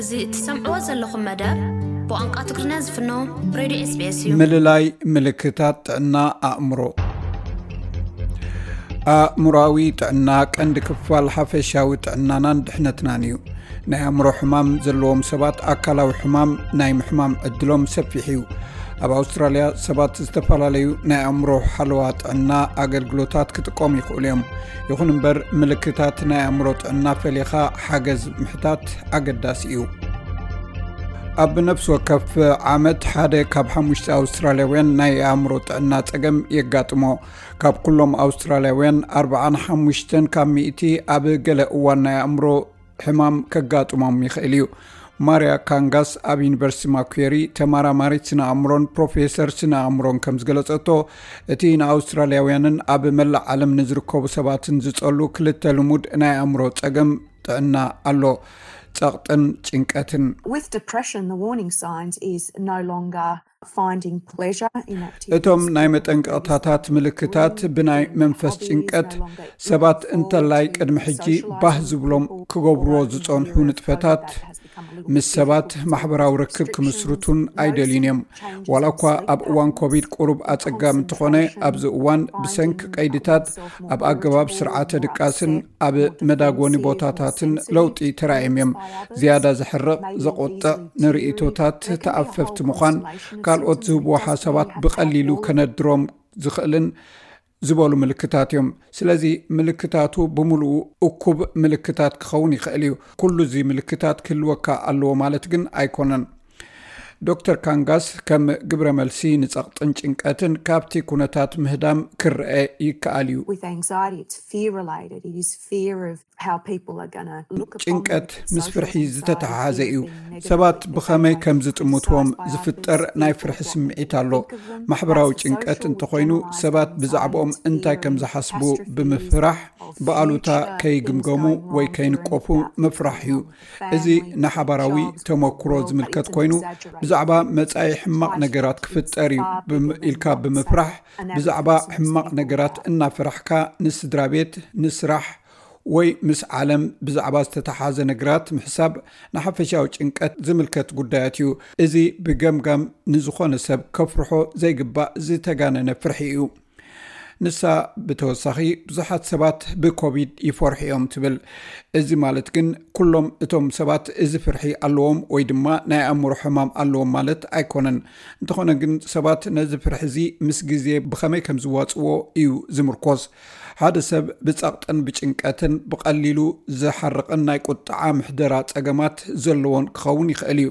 እዚ እትሰምዕዎ ዘለኹም መደብ ብቋንቋ ትግርኛ ዝፍኖ ሬድዮ ኤስቢኤስ እዩ። ምልላይ ምልክታት ጥዕና ኣእምሮ ኣእምሮዊ ጥዕና ቀንዲ ክፋል ሓፈሻዊ ጥዕናናን ድሕነትናን እዩ። ናይ ኣእምሮ ሕማም ዘለዎም ሰባት ኣካላዊ ሕማም ናይ ምሕማም ዕድሎም ሰፊሕ እዩ ኣብ ኣውስትራልያ ሰባት ዝተፈላለዩ ናይ ኣእምሮ ሓለዋ ጥዕና ኣገልግሎታት ክጥቀሙ ይኽእሉ እዮም ይኹን እምበር ምልክታት ናይ ኣእምሮ ጥዕና ፈሊኻ ሓገዝ ምሕታት ኣገዳሲ እዩ ኣብ ነፍሲ ወከፍ ዓመት ሓደ ካብ ሓሙሽተ ኣውስትራልያውያን ናይ ኣእምሮ ጥዕና ፀገም የጋጥሞ ካብ ኩሎም ኣውስትራልያውያን ኣርሓ ካብ ሚእቲ ኣብ ገለ እዋን ናይ ኣእምሮ ሕማም ከጋጥሞም ይኽእል እዩ። ማርያ ካንጋስ ኣብ ዩኒቨርሲቲ ማኩዌሪ ተማራማሪት ስነ ኣእምሮን ፕሮፌሰር ስነ ኣእምሮን ከም ዝገለጸቶ እቲ ንኣውስትራልያውያንን ኣብ መላእ ዓለም ንዝርከቡ ሰባትን ዝጸሉ ክልተ ልሙድ ናይ ኣእምሮ ጸገም ጥዕና ኣሎ ጸቕጥን ጭንቀትን እቶም ናይ መጠንቀቕታታት ምልክታት ብናይ መንፈስ ጭንቀት ሰባት እንተላይ ቅድሚ ሕጂ ባህ ዝብሎም ክገብርዎ ዝፀንሑ ንጥፈታት ምስ ሰባት ማሕበራዊ ርክብ ክምስርቱን ኣይደልዩን እዮም ዋላ እኳ ኣብ እዋን ኮቪድ ቁሩብ ኣፀጋሚ እንትኾነ ኣብዚ እዋን ብሰንኪ ቀይድታት ኣብ ኣገባብ ስርዓተ ድቃስን ኣብ መዳጎኒ ቦታታትን ለውጢ ተራእዮም እዮም። ዝያዳ ዘሕርቕ ዘቖጥዕ ንርእቶታት ተኣፈፍቲ ምዃን ካልኦት ዝህብዎ ሓሳባት ብቐሊሉ ከነድሮም ዝኽእልን ዝበሉ ምልክታት እዮም። ስለዚ ምልክታቱ ብምሉኡ እኩብ ምልክታት ክኸውን ይኽእል እዩ። ኩሉ እዚ ምልክታት ክህልወካ ኣለዎ ማለት ግን ኣይኮነን። ዶክተር ካንጋስ ከም ግብረ መልሲ ንጸቕጥን ጭንቀትን ካብቲ ኩነታት ምህዳም ክረአ ይከኣል እዩ። ጭንቀት ምስ ፍርሒ ዝተተሓሓዘ እዩ። ሰባት ብኸመይ ከም ዝጥምትዎም ዝፍጠር ናይ ፍርሒ ስምዒት ኣሎ። ማሕበራዊ ጭንቀት እንተኾይኑ ሰባት ብዛዕባኦም እንታይ ከም ዝሓስቡ ብምፍራሕ ብኣሉታ ከይግምገሙ ወይ ከይንቀፉ ምፍራሕ እዩ። እዚ ንሓባራዊ ተመክሮ ዝምልከት ኮይኑ ብዛዕባ መፃኢ ሕማቕ ነገራት ክፍጠር እዩ ኢልካ ብምፍራሕ ብዛዕባ ሕማቕ ነገራት እናፈራሕካ ንስድራ ቤት ንስራሕ ወይ ምስ ዓለም ብዛዕባ ዝተተሓዘ ነግራት ምሕሳብ ንሓፈሻዊ ጭንቀት ዝምልከት ጉዳያት እዩ እዚ ብገምጋም ንዝኾነ ሰብ ከፍርሖ ዘይግባእ ዝተጋነነ ፍርሒ እዩ ንሳ ብተወሳኺ ብዙሓት ሰባት ብኮቪድ ይፈርሑ እዮም ትብል እዚ ማለት ግን ኩሎም እቶም ሰባት እዚ ፍርሒ ኣለዎም ወይ ድማ ናይ ኣእምሮ ሕማም ኣለዎም ማለት ኣይኮነን እንተኾነ ግን ሰባት ነዚ ፍርሒ እዚ ምስ ግዜ ብኸመይ ከም ዝዋፅዎ እዩ ዝምርኮስ ሓደ ሰብ ብፀቕጥን ብጭንቀትን ብቐሊሉ ዝሓርቕን ናይ ቁጣዓ ምሕደራ ፀገማት ዘለዎን ክኸውን ይኽእል እዩ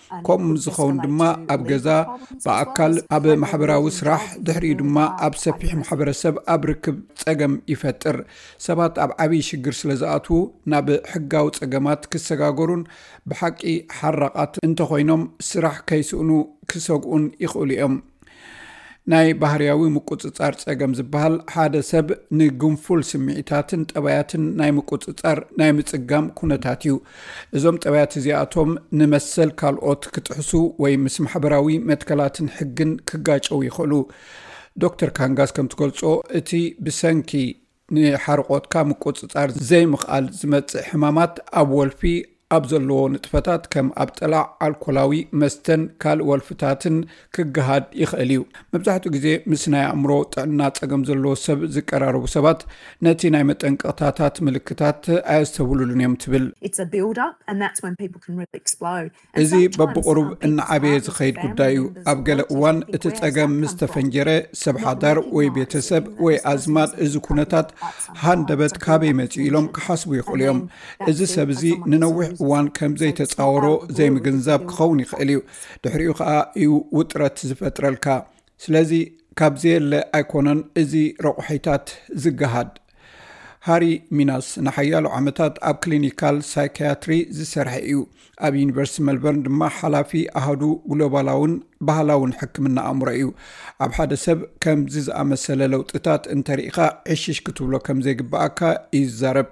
ከምኡ ምስ ዝኸውን ድማ ኣብ ገዛ ብኣካል ኣብ ማሕበራዊ ስራሕ ድሕሪኡ ድማ ኣብ ሰፊሕ ማሕበረሰብ ኣብ ርክብ ፀገም ይፈጥር ሰባት ኣብ ዓብይ ሽግር ስለ ዝኣትዉ ናብ ሕጋዊ ፀገማት ክሰጋገሩን ብሓቂ ሓራቓት እንተኾይኖም ስራሕ ከይስእኑ ክሰግኡን ይኽእሉ እዮም ናይ ባህርያዊ ምቁፅፃር ፀገም ዝበሃል ሓደ ሰብ ንግንፉል ስምዒታትን ጠባያትን ናይ ምቁፅፃር ናይ ምፅጋም ኩነታት እዩ እዞም ጠባያት እዚኣቶም ንመሰል ካልኦት ክጥሕሱ ወይ ምስ ማሕበራዊ መትከላትን ሕግን ክጋጨው ይኽእሉ ዶክተር ካንጋስ ከምትገልፆ እቲ ብሰንኪ ንሓርቖትካ ምቁጽጻር ዘይምኽኣል ዝመጽእ ሕማማት ኣብ ወልፊ ኣብ ዘለዎ ንጥፈታት ከም ኣብ ጠላዕ ኣልኮላዊ መስተን ካልእ ወልፍታትን ክገሃድ ይኽእል እዩ መብዛሕትኡ ግዜ ምስ ናይ ኣእምሮ ጥዕና ጸገም ዘለዎ ሰብ ዝቀራረቡ ሰባት ነቲ ናይ መጠንቀቕታታት ምልክታት ኣየስተብሉሉን እዮም ትብል እዚ በብቕሩብ እናዓበየ ዝኸይድ ጉዳይ እዩ ኣብ ገለ እዋን እቲ ፀገም ምስ ተፈንጀረ ሰብ ሓዳር ወይ ቤተሰብ ወይ ኣዝማድ እዚ ኩነታት ሃንደበት ካበይ መፅ ኢሎም ክሓስቡ ይኽእሉ እዮም እዚ ሰብ እዚ ንነዊሕ እዋን ከምዘይተፃወሮ ዘይምግንዛብ ክኸውን ይኽእል እዩ ድሕሪኡ ከዓ እዩ ውጥረት ዝፈጥረልካ ስለዚ ካብ ዘየለ ኣይኮነን እዚ ረቑሒታት ዝገሃድ። ሃሪ ሚናስ ንሓያሎ ዓመታት ኣብ ክሊኒካል ሳይካያትሪ ዝሰርሐ እዩ። ኣብ ዩኒቨርሲቲ መልበርን ድማ ሓላፊ ኣሃዱ ግሎባላውን ባህላውን ሕክምና ኣእምሮ እዩ። ኣብ ሓደ ሰብ ከምዚ ዝኣመሰለ ለውጥታት እንተርኢኻ ዕሽሽ ክትብሎ ከም ዘይግብኣካ ይዛረብ።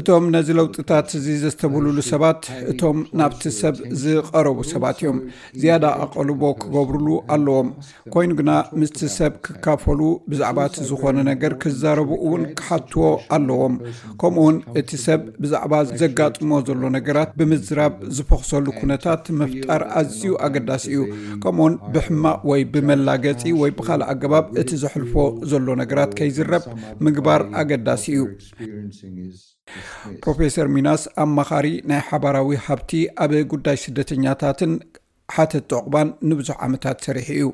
እቶም ነዚ ለውጥታት እዚ ዘስተብህሉሉ ሰባት እቶም ናብቲ ሰብ ዝቐረቡ ሰባት እዮም ዝያዳ ኣቐልቦ ክገብርሉ ኣለዎም ኮይኑ ግና ምስቲ ሰብ ክካፈሉ ብዛዕባ እቲ ዝኾነ ነገር ክዛረቡ እውን ክሓትዎ ኣለዎም ከምኡውን እቲ ሰብ ብዛዕባ ዘጋጥሞ ዘሎ ነገራት ብምዝራብ ዝፈኽሰሉ ኩነታት ምፍጣር ኣዝዩ ኣገዳሲ እዩ ከምኡውን ብሕማቕ ወይ ብመላገፂ ወይ ብካልእ ኣገባብ እቲ ዘሕልፎ ዘሎ ነገራት ከይዝረብ ምግባር ኣገዳሲ እዩ ፕሮፌሰር ሚናስ ኣማኻሪ ናይ ሓባራዊ ሃብቲ ኣብ ጉዳይ ስደተኛታትን ሓተቲ ዑቕባን ንብዙሕ ዓመታት ሰሪሑ እዩ።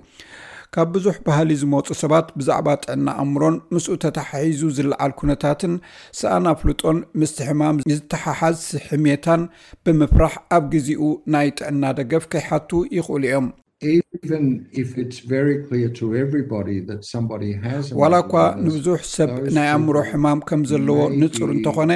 ካብ ብዙሕ ባህሊ ዝመጹ ሰባት ብዛዕባ ጥዕና ኣእምሮን ምስኡ ተተሓሒዙ ዝለዓል ኩነታትን ሰኣን ኣፍልጦን ምስቲ ሕማም ዝተሓሓዝ ሕሜታን ብምፍራሕ ኣብ ግዜኡ ናይ ጥዕና ደገፍ ከይሓቱ ይኽእሉ እዮም። ዋላ እኳ ንብዙሕ ሰብ ናይ ኣእምሮ ሕማም ከም ዘለዎ ንጹር እንተዀነ፣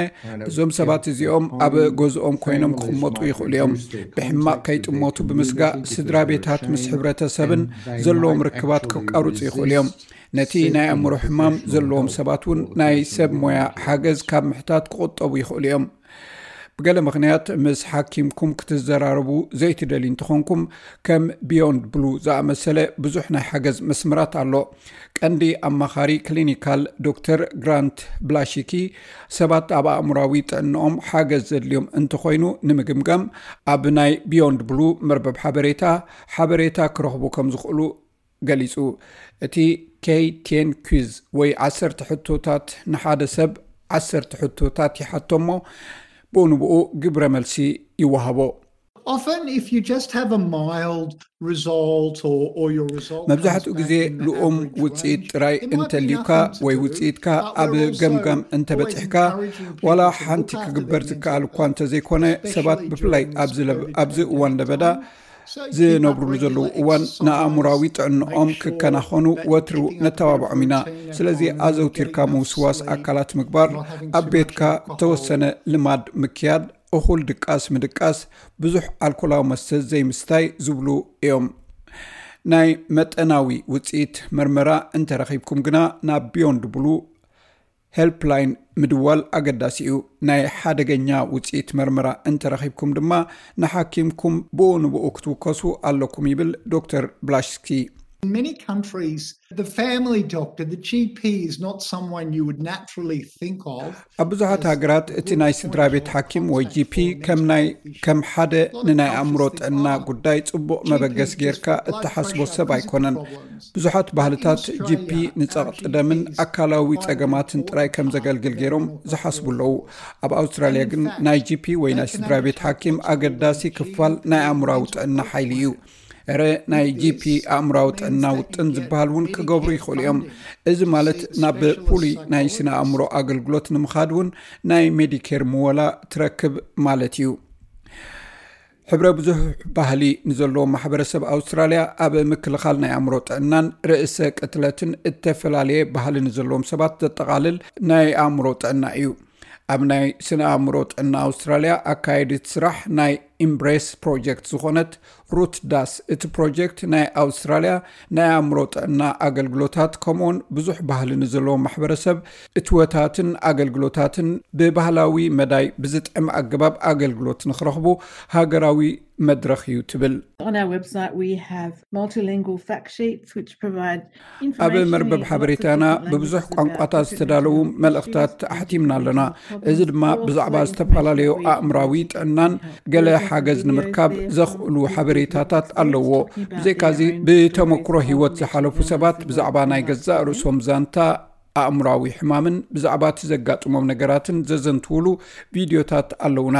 እዞም ሰባት እዚኦም ኣብ ገዝኦም ኮይኖም ክቕመጡ ይኽእሉ እዮም ብሕማቕ ከይጥመቱ ብምስጋእ ስድራ ቤታት ምስ ሕብረተሰብን ዘለዎም ርክባት ክቃርፁ ይኽእሉ እዮም ነቲ ናይ ኣእምሮ ሕማም ዘለዎም ሰባት እውን ናይ ሰብ ሞያ ሓገዝ ካብ ምሕታት ክቁጠቡ ይኽእሉ እዮም ብገለ ምክንያት ምስ ሓኪምኩም ክትዘራረቡ ዘይትደል እንትኾንኩም ከም ብዮንድ ብሉ ዝኣመሰለ ብዙሕ ናይ ሓገዝ መስምራት ኣሎ ቀንዲ ኣማኻሪ ክሊኒካል ዶክተር ግራንት ብላሽኪ ሰባት ኣብ ኣእምሮዊ ጥዕንኦም ሓገዝ ዘድልዮም እንተኾይኑ ንምግምጋም ኣብ ናይ ብዮንድ ብሉ መርበብ ሓበሬታ ሓበሬታ ክረኽቡ ከም ዝኽእሉ ገሊጹ እቲ ኬይቴን ኪዝ ወይ ዓሰርተ ሕቶታት ንሓደ ሰብ ዓሰርተ ሕቶታት ይሓቶ እሞ ብኡንብኡ ግብረ መልሲ ይወሃቦ መብዛሕትኡ ግዜ ልኡም ውፅኢት ጥራይ እንተልዩካ ወይ ውፅኢትካ ኣብ ገምጋም እንተበፂሕካ ዋላ ሓንቲ ክግበር ዝከኣል እኳ እንተዘይኮነ ሰባት ብፍላይ ኣብዚ እዋን ለበዳ ዝነብርሉ ዘለዉ እዋን ንኣእምራዊ ጥዕንኦም ክከናኸኑ ወትሩ ነተባብዖም ኢና ስለዚ ኣዘውቲርካ ምውስዋስ ኣካላት ምግባር ኣብ ቤትካ ተወሰነ ልማድ ምክያድ እኹል ድቃስ ምድቃስ፣ ብዙሕ ኣልኮላዊ መስተ ዘይምስታይ ዝብሉ እዮም። ናይ መጠናዊ ውፅኢት መርመራ እንተረኺብኩም ግና ናብ ቢዮንድ ብሉ ሄልፕላይን ምድዋል ኣገዳሲ እዩ። ናይ ሓደገኛ ውፅኢት መርመራ እንተረኺብኩም ድማ ንሓኪምኩም ብኡ ንብኡ ክትውከሱ ኣለኩም ይብል ዶክተር ብላሽስኪ። In many countries, the family doctor, the GP, is not someone you would naturally think of. ኣብ ብዙሓት ሃገራት እቲ ናይ ስድራ ቤት ሓኪም ወይ GP ከም ሓደ ንናይ ኣእምሮ ጥዕና ጉዳይ ጽቡቕ መበገስ ጌርካ እተሓስቦ ሰብ ኣይኮነን። ብዙሓት ባህልታት GP ንጸቕጢ ደምን ኣካላዊ ጸገማትን ጥራይ ከም ዘገልግል ገይሮም ዝሓስቡ ኣለዉ። ኣብ ኣውስትራልያ ግን ናይ GP ወይ ናይ ስድራ ቤት ሓኪም ኣገዳሲ ክፋል ናይ ኣእምሮዊ ጥዕና ሓይሊ እዩ። እረ ናይ ጂፒ ኣእምራዊ ጥዕና ውጥን ዝበሃል እውን ክገብሩ ይኽእሉ እዮም እዚ ማለት ናብ ፍሉይ ናይ ስነ ኣእምሮ ኣገልግሎት ንምኻድ እውን ናይ ሜዲኬር ምወላ ትረክብ ማለት እዩ ሕብረ ብዙሕ ባህሊ ንዘለዎ ማሕበረሰብ ኣውስትራልያ ኣብ ምክልኻል ናይ ኣእምሮ ጥዕናን ርእሰ ቅትለትን እተፈላለየ ባህሊ ንዘለዎም ሰባት ዘጠቓልል ናይ ኣእምሮ ጥዕና እዩ ኣብ ናይ ስነ ኣእምሮ ጥዕና ኣውስትራልያ ኣካየዲት ስራሕ ናይ ኢምብሬስ ፕሮጀክት ዝኾነት ሩት ዳስ እቲ ፕሮጀክት ናይ ኣውስትራልያ ናይ ኣእምሮ ጥዕና ኣገልግሎታት ከምኡውን ብዙሕ ባህሊ ንዘለዎ ማሕበረሰብ እትወታትን ኣገልግሎታትን ብባህላዊ መዳይ ብዝጥዕሚ ኣገባብ ኣገልግሎት ንክረኽቡ ሃገራዊ መድረኽ እዩ ትብል ኣብ መርበብ ሓበሬታና ብብዙሕ ቋንቋታት ዝተዳለዉ መልእኽታት ኣሕቲምና ኣለና እዚ ድማ ብዛዕባ ዝተፈላለዩ ኣእምራዊ ጥዕናን ገለ ሓገዝ ንምርካብ ዘኽእሉ ሓበሬታታት ኣለዎ ብዘይካዚ ብተመክሮ ሂወት ዝሓለፉ ሰባት ብዛዕባ ናይ ገዛእ ርእሶም ዛንታ ኣእምራዊ ሕማምን ብዛዕባ እቲ ዘጋጥሞም ነገራትን ዘዘንትውሉ ቪድዮታት ኣለውና